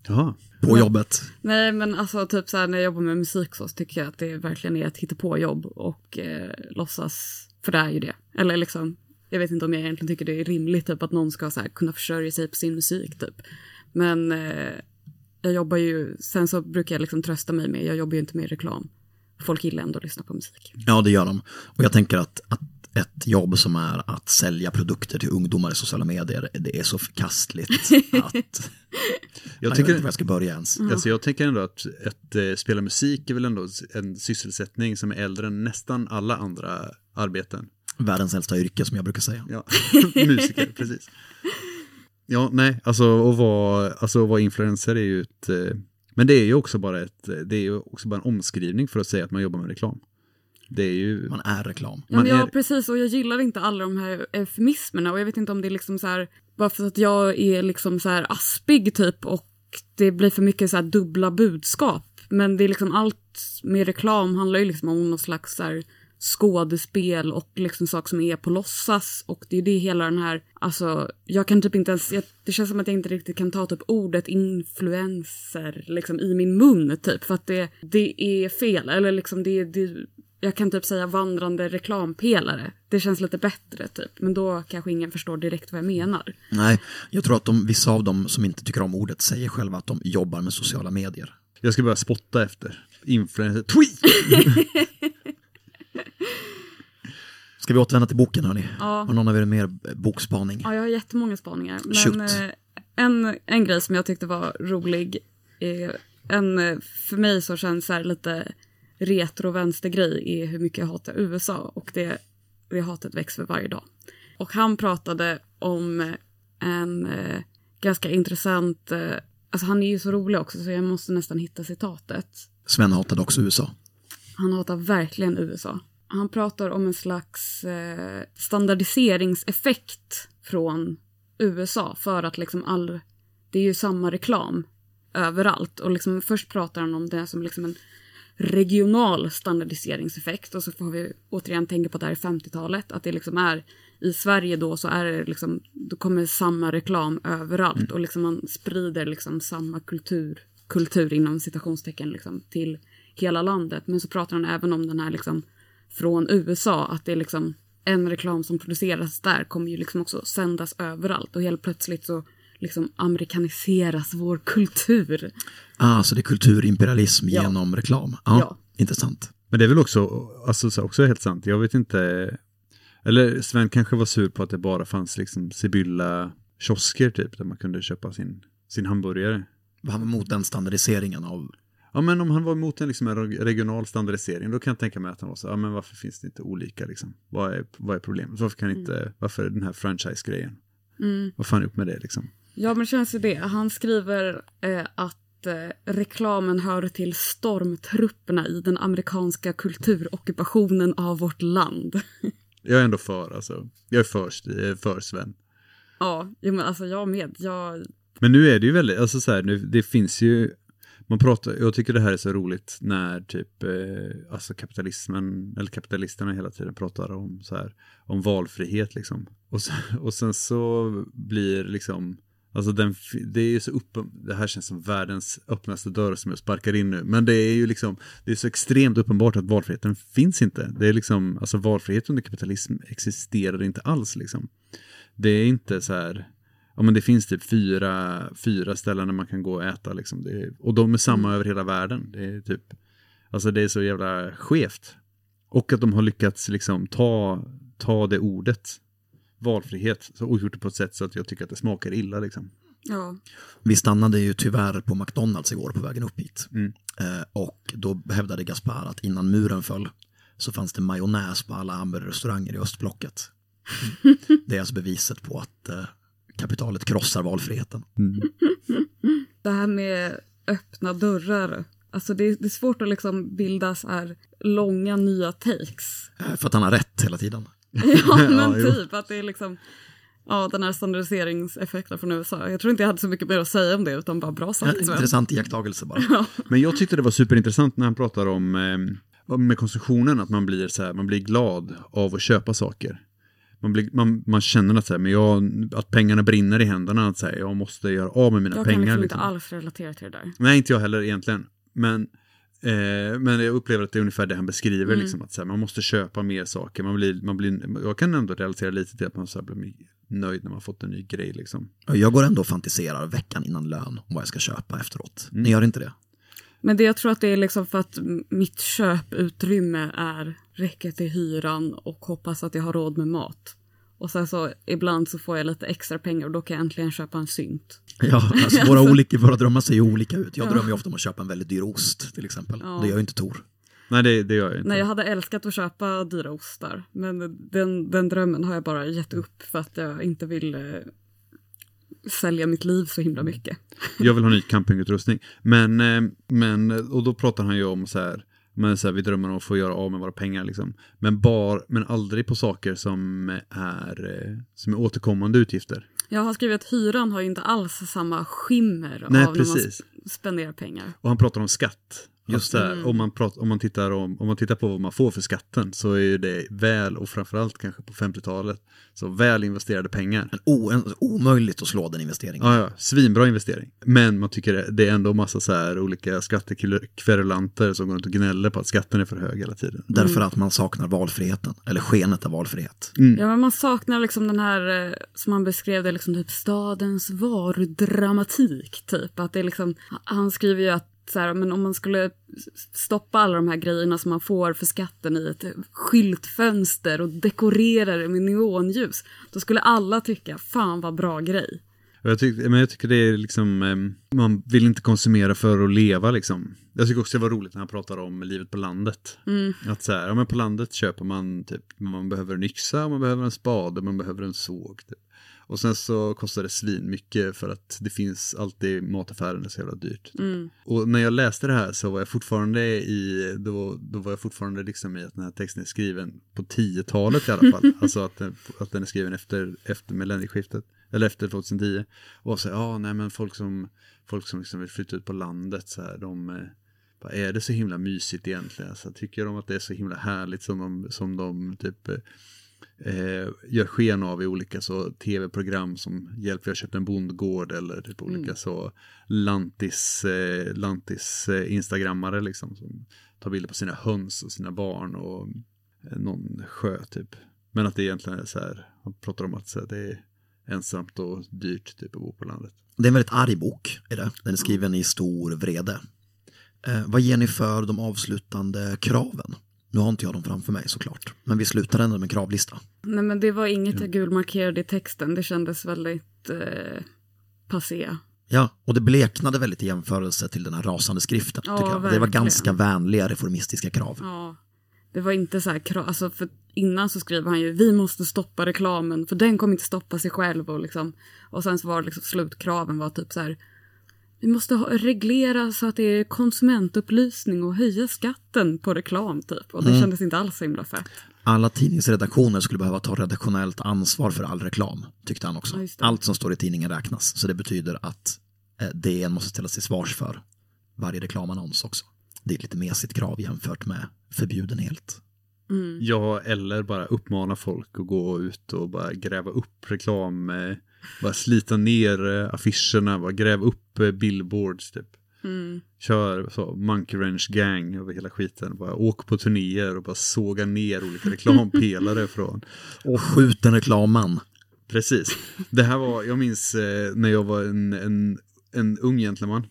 Jaha. på jobbet. Nej men alltså typ så här när jag jobbar med musik så tycker jag att det verkligen är ett hittepåjobb och eh, låtsas, för det är ju det. Eller liksom, jag vet inte om jag egentligen tycker det är rimligt typ att någon ska så här, kunna försörja sig på sin musik typ. Men eh, jag jobbar ju, sen så brukar jag liksom trösta mig med, jag jobbar ju inte med reklam. Folk gillar ändå att lyssna på musik. Ja, det gör de. Och jag tänker att, att ett jobb som är att sälja produkter till ungdomar i sociala medier, det är så förkastligt att Jag jag tycker, inte var jag ska börja ens. alltså jag tänker ändå att, att eh, spela musik är väl ändå en sysselsättning som är äldre än nästan alla andra arbeten. Världens äldsta yrke som jag brukar säga. Ja, musiker, precis. Ja, nej, alltså att vara, alltså, att vara influencer är ju ett... eh, Men det är ju också bara ett, det är ju också bara en omskrivning för att säga att man jobbar med reklam. Det är ju... Man är reklam. Ja, men ja, är- precis. Och jag gillar inte alla de här eufemismerna. Och jag vet inte om det är liksom så här, bara för att jag är liksom så här aspig typ och det blir för mycket så här dubbla budskap. Men det är liksom allt med reklam handlar ju liksom om någon slags så här skådespel och liksom saker som är på låtsas. Och det är det hela den här, alltså jag kan typ inte ens, jag, det känns som att jag inte riktigt kan ta typ ordet influencer liksom i min mun typ. För att det, det är fel, eller liksom det, det jag kan typ säga vandrande reklampelare. Det känns lite bättre typ. Men då kanske ingen förstår direkt vad jag menar. Nej, jag tror att de, vissa av dem som inte tycker om ordet säger själva att de jobbar med sociala medier. Jag ska börja spotta efter. Influencer. Tweet! Ska vi återvända till boken hörni? Ja. Har någon av er mer bokspaning? Ja, jag har jättemånga spaningar. Shoot. Men eh, en, en grej som jag tyckte var rolig, är en, för mig så känns så här lite retro-vänstergrej är hur mycket jag hatar USA och det, det hatet växer för varje dag. Och han pratade om en eh, ganska intressant, eh, alltså han är ju så rolig också så jag måste nästan hitta citatet. Sven hatade också USA. Han hatar verkligen USA. Han pratar om en slags eh, standardiseringseffekt från USA för att liksom all... Det är ju samma reklam överallt. Och liksom först pratar han om det som liksom en regional standardiseringseffekt och så får vi återigen tänka på att det här är 50-talet. Att det liksom är i Sverige då så är det liksom, då kommer samma reklam överallt och liksom man sprider liksom samma kultur, kultur inom citationstecken liksom till hela landet. Men så pratar han även om den här liksom från USA, att det är liksom en reklam som produceras där kommer ju liksom också sändas överallt och helt plötsligt så liksom amerikaniseras vår kultur. Ah, så det är kulturimperialism Ja. genom reklam. Ja, Ja. intressant. Men det är väl också, alltså, så också helt sant. Jag vet inte. Eller Sven kanske var sur på att det bara fanns liksom Sibylla kiosker typ. Där man kunde köpa sin, sin hamburgare. Var mot den standardiseringen av... Ja men om han var emot en, liksom, en regional standardisering då kan jag tänka mig att han var så, ja men varför finns det inte olika liksom? Vad är, vad är problemet? Varför kan inte, varför den här franchise-grejen? Vad fan är upp med det liksom? Ja, men det känns ju det. Han skriver eh, att eh, reklamen hör till stormtrupperna i den amerikanska kulturockupationen av vårt land. Jag är ändå för alltså. Jag är för, är för Sven. ja, men alltså jag med. Jag, Men nu är det ju väldigt, alltså så här, nu, det finns ju, man pratar, jag tycker det här är så roligt när typ, eh, alltså kapitalismen, eller kapitalisterna hela tiden pratar om så här, om valfrihet liksom. Och, så, och sen så blir liksom, alltså den, det är ju så uppen, det här känns som världens öppnaste dörr som jag sparkar in nu, men det är ju liksom, det är så extremt uppenbart att valfriheten finns inte. Det är liksom, alltså valfrihet under kapitalism existerar inte alls liksom. Det är inte så här, ja men det finns typ fyra, fyra ställen där man kan gå och äta liksom. Det är, och de är samma över hela världen. Det är typ, alltså det är så jävla skevt. Och att de har lyckats liksom ta, ta det ordet, valfrihet, så- och gjort det på ett sätt så att jag tycker att det smakar illa liksom. ja, Vi stannade ju tyvärr på McDonalds igår på vägen upp hit. Mm. Eh, och då hävdade Gaspar att innan muren föll så fanns det majonnäs på alla hamburgerrestauranger i östblocket. Det är alltså beviset på att eh, kapitalet krossar valfriheten. det här med öppna dörrar. Alltså det, det är svårt att liksom bilda så här långa nya takes. Eh, för att han har rätt hela tiden. Ja, men jo. typ att det är liksom Ja, den här standardiseringseffekten från USA. Jag tror inte jag hade så mycket mer att säga om det, utan bara bra sagt. Sven. intressant iakttagelse bara. Men jag tyckte det var superintressant när han pratar om eh, med konsumtionen, att man blir, så här, man blir glad av att köpa saker. Man, blir, man, man känner att, så här, men jag, att pengarna brinner i händerna, att så här, jag måste göra av med mina Jag pengar. kan liksom liksom. inte alls relatera till det där. Nej, inte jag heller egentligen. Men, eh, men jag upplever att det är ungefär det han beskriver, Mm. liksom, att så här, man måste köpa mer saker. Man blir, man blir, jag kan ändå relatera lite till att man så här, blir nöjd när man fått en ny grej. Liksom. Jag går ändå och fantiserar veckan innan lön om vad jag ska köpa efteråt. Mm. Ni gör inte det? Men det jag tror att det är liksom för att mitt köputrymme är räcker till hyran och hoppas att jag har råd med mat. Och sen så ibland så får jag lite extra pengar och då kan jag äntligen köpa en synt. Ja, alltså våra, olika, våra drömmar ser ju olika ut. Jag drömmer ju ofta om att köpa en väldigt dyr ost till exempel. Ja. Det gör ju inte Tor. Nej, det, det gör jag inte. Nej, jag hade älskat att köpa dyra ostar. Men den, den drömmen har jag bara gett upp för att jag inte vill eh, sälja mitt liv så himla mycket. Jag vill ha ny campingutrustning. Men, eh, men, och då pratar han ju om så här, men så här, vi drömmer om att få göra av med våra pengar liksom. Men, bar, men aldrig på saker som är, eh, som är återkommande utgifter. Jag har skrivit att hyran har ju inte alls samma skimmer Nej, av precis. när man sp- spenderar pengar. Och han pratar om skatt. Just det. Om, man pratar, om, man tittar om, om man tittar på vad man får för skatten så är ju det väl, och framförallt kanske på 50-talet, så väl investerade pengar. En, o, en omöjligt att slå den investeringen. Ja, ja, svinbra investering. Men man tycker det, det är ändå massa så här olika skattekverulanter som går runt och gnäller på att skatten är för hög hela tiden. Därför att man saknar valfriheten, eller skenet av valfrihet. Ja, men man saknar liksom den här, eh, som han beskrev det, liksom typ stadens varudramatik. Typ. Att det är liksom, han skriver ju att så här, men om man skulle stoppa alla de här grejerna som man får för skatten i ett skyltfönster och dekorera det med neonljus, då skulle alla tycka, fan vad bra grej. Jag, tyck, men jag tycker det är liksom, man vill inte konsumera för att leva liksom. Jag tycker också det var roligt när han pratar om livet på landet. Att så här, ja men på landet köper man typ, man behöver en yxa, man behöver en spade, man behöver en såg. Typ. Och sen så kostar det svin mycket för att det finns alltid mataffären är så jävla dyrt. Typ. Och när jag läste det här så var jag fortfarande i, då, då var jag fortfarande liksom i att den här texten är skriven på 10-talet i alla fall. alltså att den, att den är skriven efter, efter millennieskiftet, eller efter 2010. Och så, ja nej men folk som, folk som liksom vill flytta ut på landet så här, de, eh, vad är det så himla mysigt egentligen? Alltså, tycker de att det är så himla härligt som de, som de typ eh, gör sken av i olika så tv-program som Hjälp, vi har köpt en bondgård eller typ olika så lantis, eh, lantis eh, instagrammare liksom som tar bilder på sina höns och sina barn och eh, någon sjö typ. Men att det egentligen är så här, han pratar om att så här, det är ensamt och dyrt typ att bo på landet. Det är en väldigt arg bok, är det. Den är skriven i stor vrede. Eh, vad ger ni för de avslutande kraven? Nu har inte jag dem framför mig såklart, men vi slutar ändå med kravlista. Nej men det var inget jag gulmarkerade i texten, det kändes väldigt eh, passé. Ja, och det bleknade väldigt i jämförelse till den här rasande skriften. Ja, tycker jag. Det var ganska vänliga reformistiska krav. Ja, det var inte så här, kra- alltså för innan så skriver han ju vi måste stoppa reklamen för den kommer inte stoppa sig själv och liksom och sen så var det liksom slutkraven var typ så här vi måste ha, reglera så att det är konsumentupplysning och höja skatten på reklam typ och det kändes inte alls så himla fett. Alla tidningsredaktioner skulle behöva ta redaktionellt ansvar för all reklam, tyckte han också. Ja. Allt som står i tidningen räknas, så det betyder att eh, DN måste ställa sig svars för varje reklamannons också. Det är ett lite mesigt krav jämfört med förbjuden helt. Ja, eller bara uppmana folk att gå ut och bara gräva upp reklam, eh, bara slita ner eh, affischerna, bara gräva upp eh, billboards typ. Kör så, Monkey Wrench Gang över hela skiten, bara åk på turnéer och bara såga ner olika reklampelare från. Och skjut en reklamman. Precis. Det här var, jag minns eh, när jag var en, en, en ung gentleman.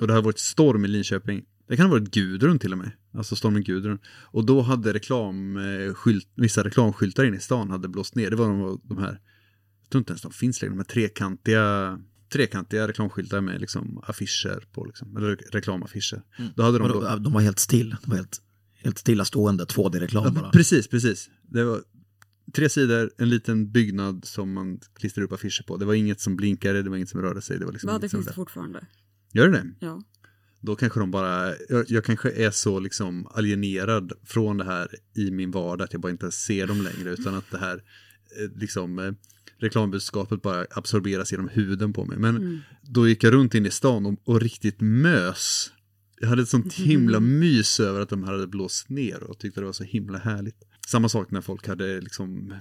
Och det hade varit storm i Linköping. Det kan ha varit Gudrun till och med. Alltså stormen Gudrun. Och då hade reklam, eh, skylt, vissa reklamskyltar inne i stan hade blåst ner. Det var de, de här, tror inte ens de finns längre, de här trekantiga, trekantiga reklamskyltar med liksom affischer på, liksom, eller reklamaffischer. Då hade de, då, de, de var helt still. De var helt, helt stillastående 2D-reklam bara. Precis, precis. Det var tre sidor, en liten byggnad som man klistrar upp affischer på. Det var inget som blinkade, det var inget som rörde sig. Det var liksom inget det som finns det fortfarande. Gör det det? Ja. Då kanske de bara, jag, jag kanske är så liksom alienerad från det här i min vardag att jag bara inte ser dem längre utan att det här eh, liksom eh, reklambudskapet bara absorberas genom huden på mig. Men då gick jag runt in i stan och, och riktigt mös. Jag hade ett sånt himla mys över att de hade blåst ner och tyckte det var så himla härligt. Samma sak när folk hade liksom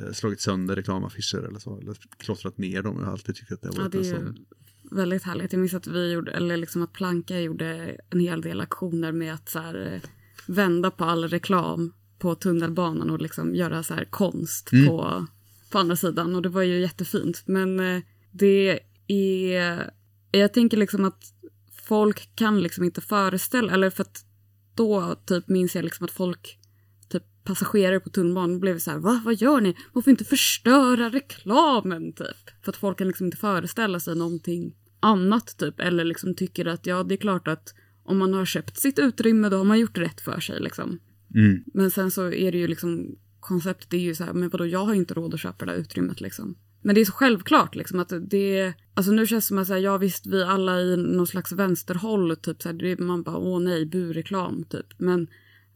eh, slagit sönder reklamaffischer eller så. Eller klottrat ner dem. Jag har alltid tyckt att det har Ja, varit det en är sån. väldigt härligt. Jag minns att vi gjorde, eller liksom att Planka gjorde en hel del aktioner med att så här, eh, vända på all reklam på tunnelbanan och liksom göra så här konst på, på andra sidan. Och det var ju jättefint. Men eh, det är, jag tänker liksom att folk kan liksom inte föreställa, eller för att då typ minns jag liksom att folk typ passagerare på tunnelbanan blev så här, va, vad gör ni? Man får inte förstöra reklamen typ. För att folk kan liksom inte föreställa sig någonting annat typ. Eller liksom tycker att ja, det är klart att om man har köpt sitt utrymme då har man gjort rätt för sig liksom. Mm. Men sen så är det ju liksom, konceptet är ju så här, men vadå, jag har ju inte råd att köpa det där utrymmet liksom. Men det är så självklart liksom att det, alltså nu känns det som att säga, ja visst vi alla i någon slags vänsterhåll typ så här, det, man bara åh nej, bureklam typ. Men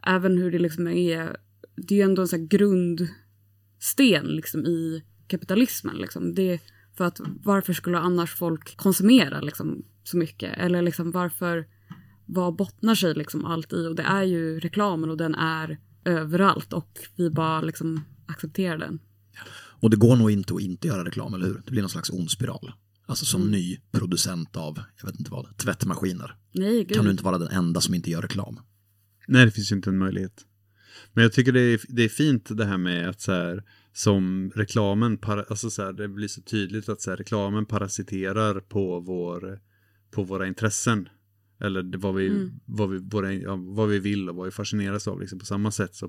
även hur det liksom är, det är ju ändå en sån här grundsten liksom i kapitalismen liksom. Det, för att varför skulle annars folk konsumera liksom så mycket? Eller liksom varför, vad bottnar sig liksom allt i? Och det är ju reklamen och den är överallt och vi bara liksom accepterar den. Och det går nog inte att inte göra reklam, eller hur? Det blir någon slags ond spiral. Alltså som ny producent av, jag vet inte vad, tvättmaskiner. Nej, gud. Kan du inte vara den enda som inte gör reklam? Nej, det finns ju inte en möjlighet. Men jag tycker det är, det är fint det här med att så här, som reklamen, para, alltså så här, det blir så tydligt att så här, reklamen parasiterar på, vår, på våra intressen. Eller vad, vi, vad, vi, våra, ja, vad vi vill och vad vi fascineras av. Liksom. På samma sätt så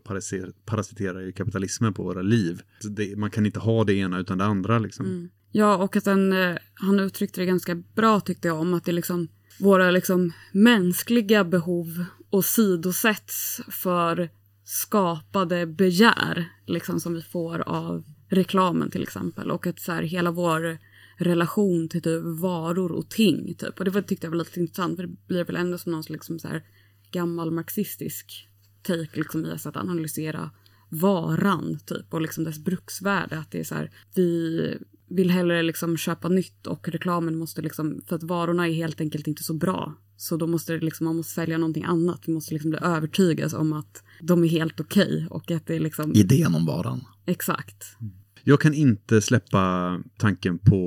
parasiterar, ju kapitalismen på våra liv. Det, man kan inte ha det ena utan det andra. Liksom. Ja, och att den, eh, han uttryckte det ganska bra tyckte jag om att det liksom våra liksom mänskliga behov åsidosätts för skapade begär liksom som vi får av reklamen till exempel och att så här hela vår relation till typ varor och ting typ. Och det var, tyckte jag var lite intressant för det blir väl ändå som någon liksom så här gammal marxistisk take liksom i att analysera varan typ och liksom dess bruksvärde. Att det är så här vi vill hellre liksom köpa nytt och reklamen måste liksom för att varorna är helt enkelt inte så bra. Så då måste det liksom man måste sälja någonting annat. Vi måste liksom bli övertygas om att de är helt okej och att det är liksom Idén om varan. exakt Jag kan inte släppa tanken på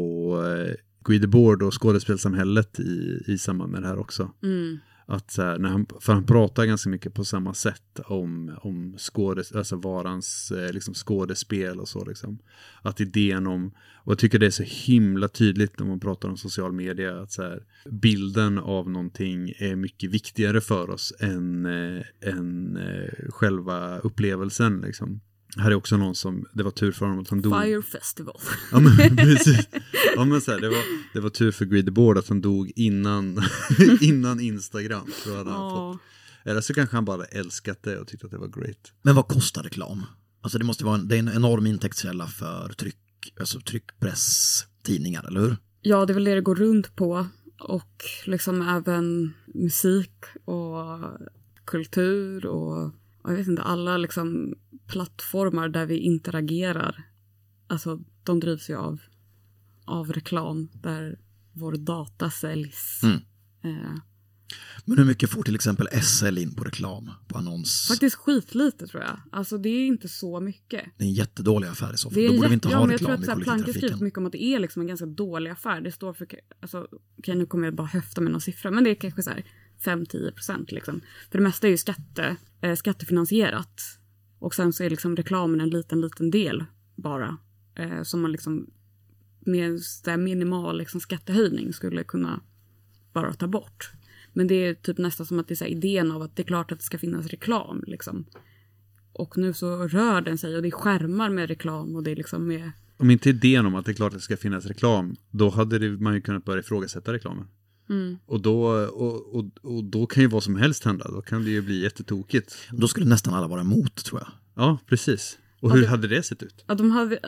eh, Guy Debord och skådespelsamhället i, i samband med det här också. mm. Att så här, när han, för han pratar ganska mycket på samma sätt om, om skådes, alltså varans eh, liksom skådespel och så. Liksom. Att idén om, och jag tycker det är så himla tydligt när man pratar om social media, att så här, bilden av någonting är mycket viktigare för oss än, eh, än eh, själva upplevelsen. Liksom. Här är också någon som, det var tur för honom att han dog. Fire Festival Ja men precis. Ja men så här, det, var, det var tur för Greedy Board att han dog innan, innan Instagram. Då hade han Ja. fått, eller så kanske han bara älskat det och tyckte att det var great. Men vad kostar reklam? Alltså det måste vara en, det är en enorm intäktskälla för tryck, alltså tryckpress, tidningar, eller hur? Ja, det är väl det det går runt på. Och liksom även musik och kultur och och jag vet inte, alla liksom plattformar där vi interagerar. Alltså, de drivs ju av, av reklam där vår data säljs. Mm. Eh, Men hur mycket får till exempel SL in på reklam, på annons? faktiskt skitlite tror jag. Alltså det är inte så mycket. Det är en jättedålig affär i så fall. Då borde vi inte ja, ha men jag tror reklam att i Planke skriver kollektivtrafiken. mycket om att det är liksom en ganska dålig affär. Det står för, alltså, okej nu kommer jag bara höfta med någon siffra, men det är kanske så här 5-10 procent liksom. För det mesta är ju skatte, eh, skattefinansierat. Och sen så är liksom reklamen en liten, liten del bara. Eh, som man liksom med en så här minimal liksom, skattehöjning skulle kunna bara ta bort. Men det är typ nästan som att det är så här idén av att det är klart att det ska finnas reklam liksom. Och nu så rör den sig och det är skärmar med reklam och det är liksom med... Om inte idén om att det är klart att det ska finnas reklam, då hade det, man ju kunnat börja ifrågasätta reklamen. Mm. Och, då, och, och, och då kan ju vad som helst hända, då kan det ju bli jättetokigt. Då skulle nästan alla vara emot, tror jag. Ja, precis. Och Ja, hur det- hade det sett ut? Ja, de hade,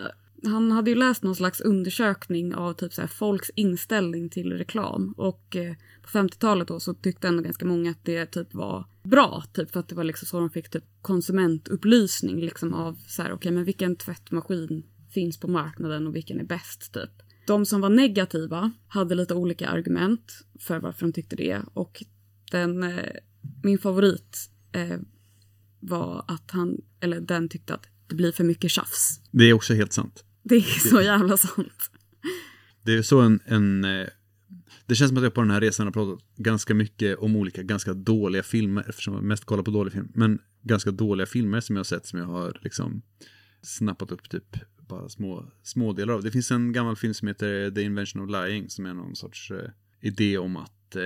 han hade ju läst någon slags undersökning av typ så här folks inställning till reklam. Och eh, på 50-talet då så tyckte ändå ganska många att det typ var bra. Typ för att det var liksom så de fick typ konsumentupplysning liksom av så här okej men vilken tvättmaskin finns på marknaden och vilken är bäst typ. De som var negativa hade lite olika argument för varför de tyckte det. Och den, eh, min favorit eh, var att han, eller den tyckte att det blir för mycket tjafs. Det är också helt sant. Det är så jävla sant. Det är så en, en eh, det känns som att jag på den här resan har pratat ganska mycket om olika ganska dåliga filmer, eftersom jag mest kollar på dåliga filmer, men ganska dåliga filmer som jag har sett som jag har liksom snappat upp typ bara små, små delar av. Det finns en gammal film som heter The Invention of Lying som är någon sorts eh, idé om att eh,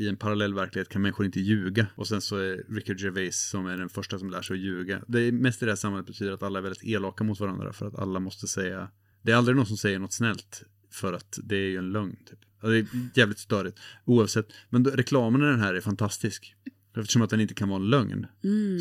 i en parallell verklighet kan människor inte ljuga. Och sen så är Ricky Gervais som är den första som lär sig att ljuga. Det är mest i det här sammanhanget betyder att alla är väldigt elaka mot varandra för att alla måste säga, det är aldrig någon som säger något snällt för att det är ju en lögn. Typ. Det är jävligt störigt oavsett. Men då, reklamen i den här är fantastisk. Eftersom att den inte kan vara en lögn.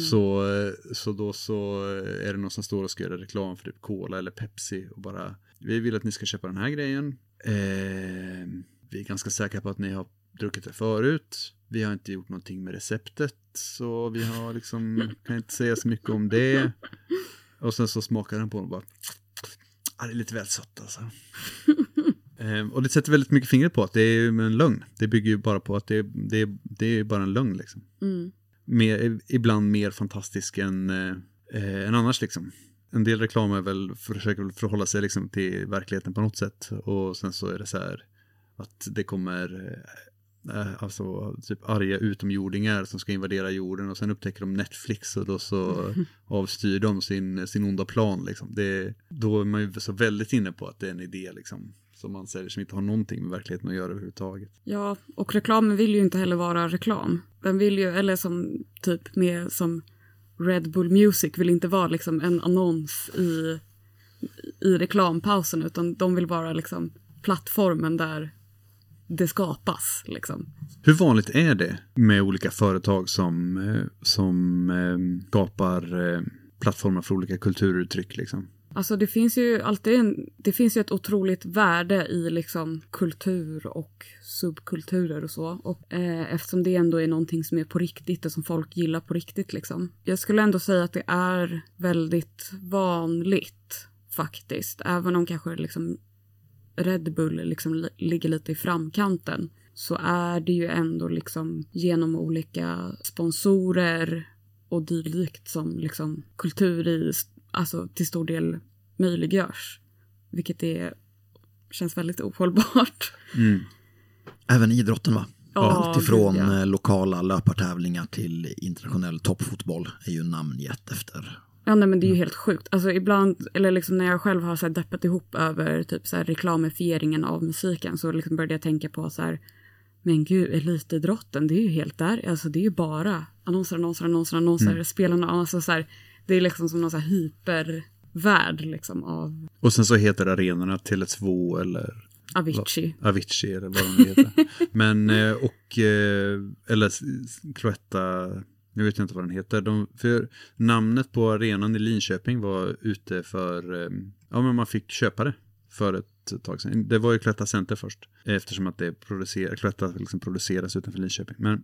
Så, eh, så då så eh, är det någon som står och ska göra reklam för typ Cola eller Pepsi och bara Vi vill att ni ska köpa den här grejen. Eh, vi är ganska säkra på att ni har druckit det förut. Vi har inte gjort någonting med receptet. Så vi har liksom, kan inte säga så mycket om det. Och sen så smakar den på den och bara ah, det är lite väl sött alltså. Eh, och det sätter väldigt mycket fingret på att det är en lögn. Det bygger ju bara på att det, det, det är bara en lögn liksom. Mm. Mer, ibland mer fantastisk än, eh, eh, än annars liksom. En del reklam är väl, försöker väl förhålla sig liksom till verkligheten på något sätt. Och sen så är det så här att det kommer eh, alltså typ arga utomjordingar som ska invadera jorden och sen upptäcker de Netflix och då så avstyr de sin, sin onda plan liksom. Det, då är man ju så väldigt inne på att det är en idé liksom som man säger som inte har någonting med verkligheten att göra överhuvudtaget. Ja, och reklamen vill ju inte heller vara reklam. Den vill ju, eller som typ med som Red Bull Music vill inte vara liksom en annons i, i reklampausen utan de vill vara liksom plattformen där det skapas liksom. Hur vanligt är det med olika företag som, eh, som eh, skapar eh, plattformar för olika kulturuttryck liksom? Alltså det finns ju alltid en, det finns ju ett otroligt värde i liksom kultur och subkulturer och så. Och eh, eftersom det ändå är någonting som är på riktigt och som folk gillar på riktigt liksom. Jag skulle ändå säga att det är väldigt vanligt faktiskt. Även om kanske liksom Red Bull liksom li- ligger lite i framkanten. Så är det ju ändå liksom genom olika sponsorer och dylikt som liksom kultur i, alltså till stor del möjliggörs. Vilket är, känns väldigt ohållbart. Även idrotten va? Ja, Allt ifrån ja. eh, lokala löpartävlingar till internationell toppfotboll är ju namngett efter. Ja, nej, men det är ju helt sjukt. Alltså ibland, eller liksom när jag själv har så här deppat ihop över typ så här reklamifieringen av musiken så liksom började jag tänka på så här, men gud, elitidrotten, det är ju helt där, alltså det är ju bara annonser, annonser, annonser, annonser, spelarna, alltså så här, det är liksom som någon så här hypervärld liksom av Och sen så heter arenorna Tele2 eller Avicii. Avicii eller vad de heter. Men, eh, och, eh, eller Cloetta, nu vet jag inte vad den heter. De, för namnet på arenan i Linköping var ute för, eh, ja men man fick köpa det för ett tag sedan. Det var ju Cloetta Center först, eftersom att det producerar, Cloetta liksom produceras utanför Linköping. Men,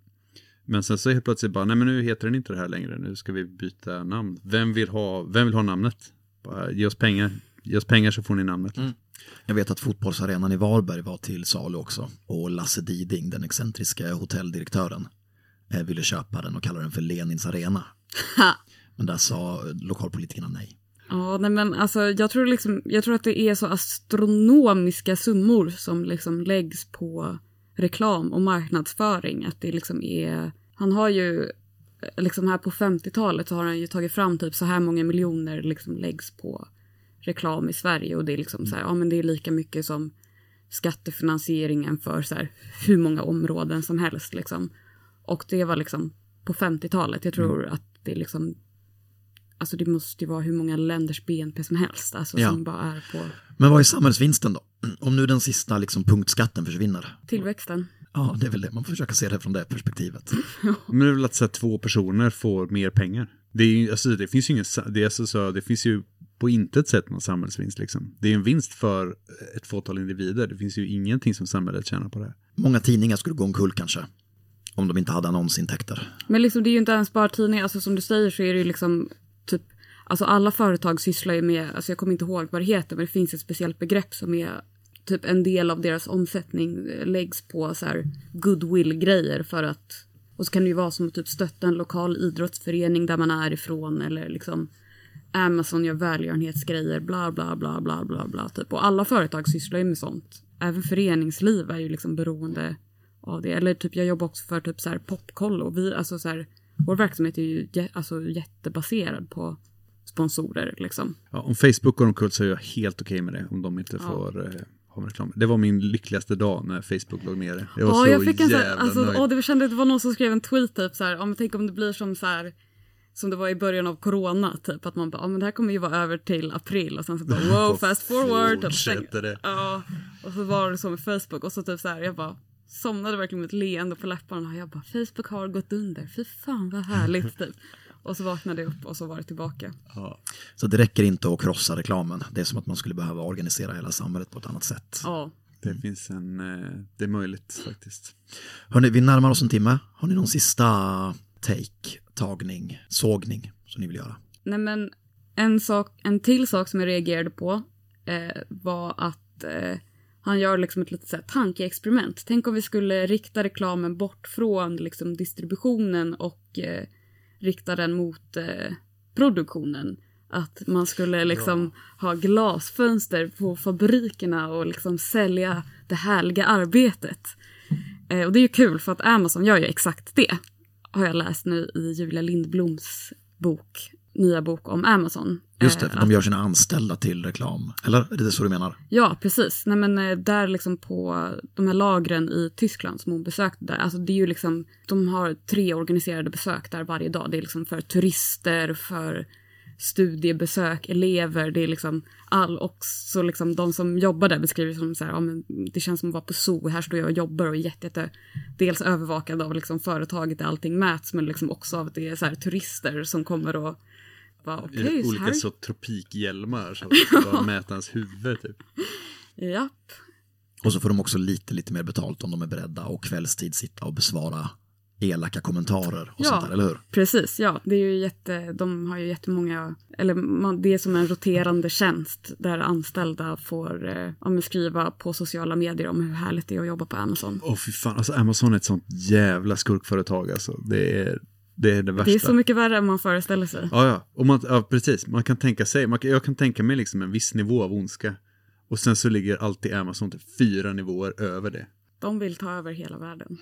men sen så helt plötsligt bara, nej men nu heter den inte det här längre, nu ska vi byta namn. Vem vill ha, vem vill ha namnet? Bara, ge oss pengar, ge oss pengar så får ni namnet. Jag vet att fotbollsarenan i Varberg var till salu också. Och Lasse Diding, den excentriska hotelldirektören, eh, ville köpa den och kalla den för Lenins arena. Men där sa lokalpolitikerna nej. Ja, nej men alltså jag tror liksom, jag tror att det är så astronomiska summor som liksom läggs på reklam och marknadsföring. Att det liksom är, han har ju, liksom här på 50-talet så har han ju tagit fram typ så här många miljoner liksom läggs på reklam i Sverige och det är liksom så här, ja men det är lika mycket som skattefinansieringen för så här hur många områden som helst liksom. Och det var liksom på 50-talet, jag tror att det är liksom Alltså det måste ju vara hur många länders BNP som helst. Alltså Ja. som bara är på Men vad är samhällsvinsten då? Om nu den sista liksom, punktskatten försvinner. tillväxten. Ja, det är väl det. Man får försöka se det från det perspektivet. Men det är väl att så här, två personer får mer pengar. Det, är alltså, det finns ju ingen, det, är alltså, så, det finns ju på intet sätt någon samhällsvinst liksom. Det är en vinst för ett fåtal individer. Det finns ju ingenting som samhället tjänar på det. Många tidningar skulle gå omkull kanske. Om de inte hade annonsintäkter. Men liksom det är ju inte ens bara tidningar. Alltså som du säger så är det ju liksom Alltså alla företag sysslar ju med, alltså jag kommer inte ihåg vad det heter men det finns ett speciellt begrepp som är typ en del av deras omsättning eh, läggs på så här goodwill-grejer för att och så kan det ju vara som att typ stötta en lokal idrottsförening där man är ifrån eller liksom Amazon gör välgörenhetsgrejer, bla bla bla bla bla bla. Typ. Och alla företag sysslar ju med sånt. Även föreningsliv är ju liksom beroende av det. Eller typ jag jobbar också för typ så här popkollo. Vi, alltså så här, vår verksamhet är ju jä, alltså jättebaserad på sponsorer liksom. Ja, om Facebook går omkull så är jag helt okej med det. Om de inte får eh, ha reklam. Det var min lyckligaste dag när Facebook låg nere. Jag var Ja, så jag fick en jävla alltså, nöjd. åh, det kändes, det var någon som skrev en tweet typ så här, ja, men tänk om det blir som så här, som det var i början av corona, typ att man bara, ja men det här kommer ju vara över till april och sen så bara, wow, fast forward. Fortsätter det. Ja, och så var det så med Facebook och så typ så här, jag bara somnade verkligen med ett leende på läpparna och jag bara, Facebook har gått under, fy fan vad härligt typ. Och så vaknade jag upp och så var det tillbaka. Ja. Så det räcker inte att krossa reklamen. Det är som att man skulle behöva organisera hela samhället på ett annat sätt. Ja, Det finns en, eh, det är möjligt faktiskt. Hörni, vi närmar oss en timme. Har ni någon sista take, tagning, sågning som ni vill göra? Nej men en, sak, en till sak som jag reagerade på eh, var att eh, han gör liksom ett litet så här, tankeexperiment. Tänk om vi skulle rikta reklamen bort från liksom, distributionen och eh, rikta den mot eh, produktionen. Att man skulle liksom ha glasfönster på fabrikerna och liksom sälja det härliga arbetet. Eh, och det är ju kul för att Amazon gör ju exakt det. Har jag läst nu i Julia Lindbloms bok, nya bok om Amazon. Just det, Eh, för de gör sina anställda till reklam. Eller är det så du menar? Ja, precis. Nej, men eh, där liksom på de här lagren i Tyskland som hon besökte där, alltså det är ju liksom, de har tre organiserade besök där varje dag. Det är liksom för turister, för studiebesök, elever, det är liksom all också liksom de som jobbar där beskriver som så här, ja, men det känns som att vara på zoo, här står jag och jobbar och är jätte, jätte dels övervakad av liksom företaget där allting mäts men liksom också av att det är så här turister som kommer och bara, okej, så Olika här. så tropikhjälmar så att bara mäta hans huvud typ. Japp. Och så får de också lite, lite mer betalt om de är beredda och kvällstid sitta och besvara elaka kommentarer och Ja. sånt där, eller hur? Precis, ja. Det är ju jätte, de har ju jättemånga, eller man, det är som en roterande tjänst där anställda får eh, skriva på sociala medier om hur härligt det är att jobba på Amazon. Åh fy fan, alltså Amazon är ett sånt jävla skurkföretag alltså. Det är det, är det värsta. Det är så mycket värre än man föreställer sig. Ja, ja. Och man, ja, precis. Man kan tänka sig, man kan, jag kan tänka mig liksom en viss nivå av ondska. Och sen så ligger alltid Amazon till fyra nivåer över det. De vill ta över hela världen.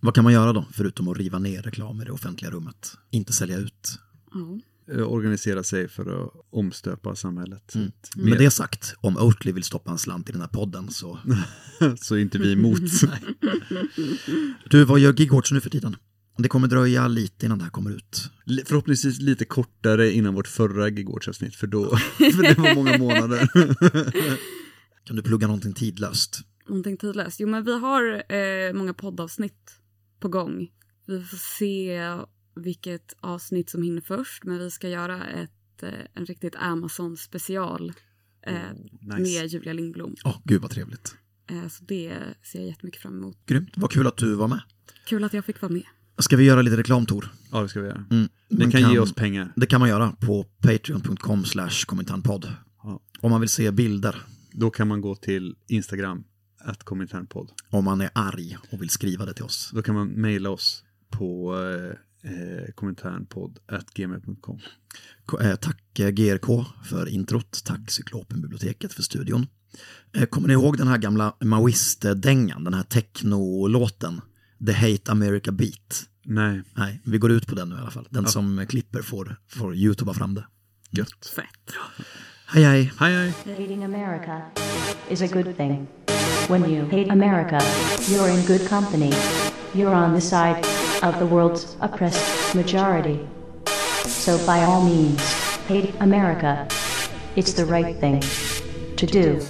Vad kan man göra då, förutom att riva ner reklam i det offentliga rummet? Inte sälja ut. Ja. Eh, Organisera sig för att omstöpa samhället. Med Mer- det sagt, om Oatly vill stoppa en slant i den här podden så... så är inte vi emot. Du, vad gör Gigwatch nu för tiden? Det kommer dröja lite innan det här kommer ut. Förhoppningsvis lite kortare innan vårt förra Gigwatch-avsnitt, för då, för det var många månader. Kan du plugga någonting tidlöst? Någonting tidlöst. Jo, men vi har eh, många poddavsnitt på gång. Vi får se vilket avsnitt som hinner först, men vi ska göra ett, eh, en riktigt Amazon-special eh, nice. med Julia Lindblom. Åh, gud vad trevligt. Eh, så det ser jag jättemycket fram emot. Grymt, vad kul att du var med. Kul att jag fick vara med. Ska vi göra lite reklam, Tor? Ja, det ska vi göra. Mm. Det Man kan, ge oss pengar. Det kan man göra på patreon.com slash kommentarpodd. Ja. Om man vill se bilder, Då kan man gå till Instagram, att kommentärpodd. om man är arg och vill skriva det till oss. Då kan man mejla oss på eh, eh, kommentärpodd.gmail.com. K- eh, Tack eh, GRK för introt, tack Cyklopenbiblioteket för studion. Eh, Kommer ni ihåg den här gamla Maoist-dängan, den här techno-låten? The Hate America Beat. Nej, Nej, vi går ut på den nu i alla fall. Den som eh, klipper får, får YouTubea fram det. gött. Fett. Hej hej! Hej hej! Hating America is a good thing. When you hate America, you're in good company. You're on the side of the world's oppressed majority. So by all means, hate America. It's the right thing to do.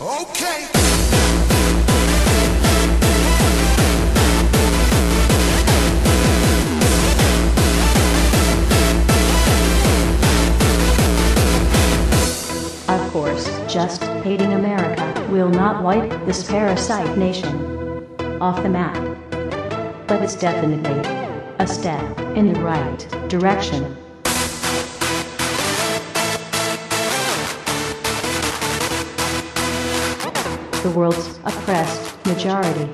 Just hating America will not wipe this parasite nation off the map. But it's definitely a step in the right direction. The world's oppressed majority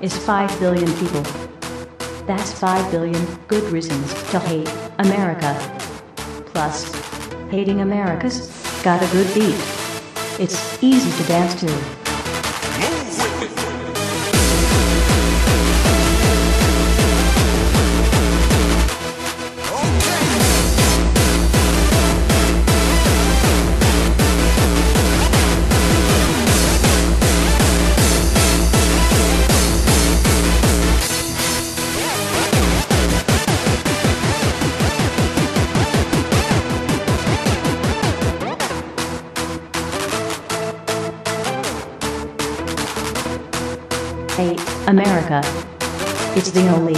is 5 billion people. That's 5 billion good reasons to hate America. Plus, Hating America's got a good beat. It's easy to dance to. America. It's the only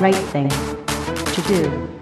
right thing to do.